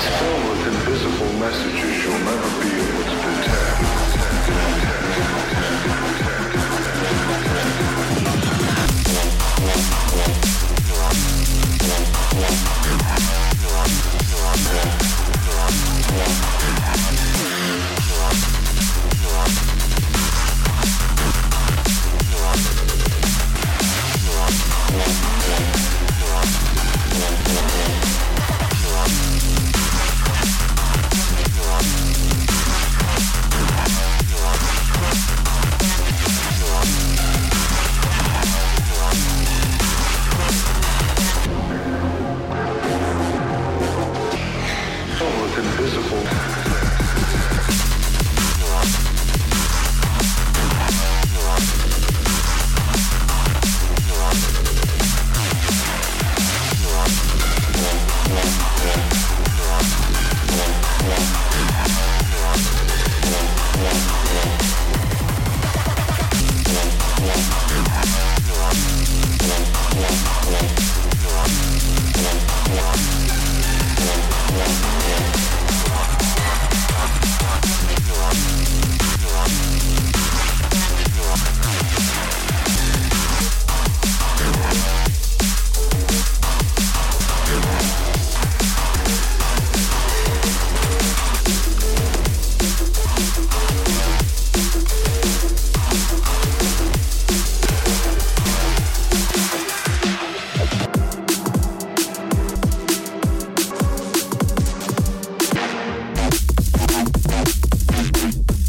It's filled with invisible messages you'll never be invisible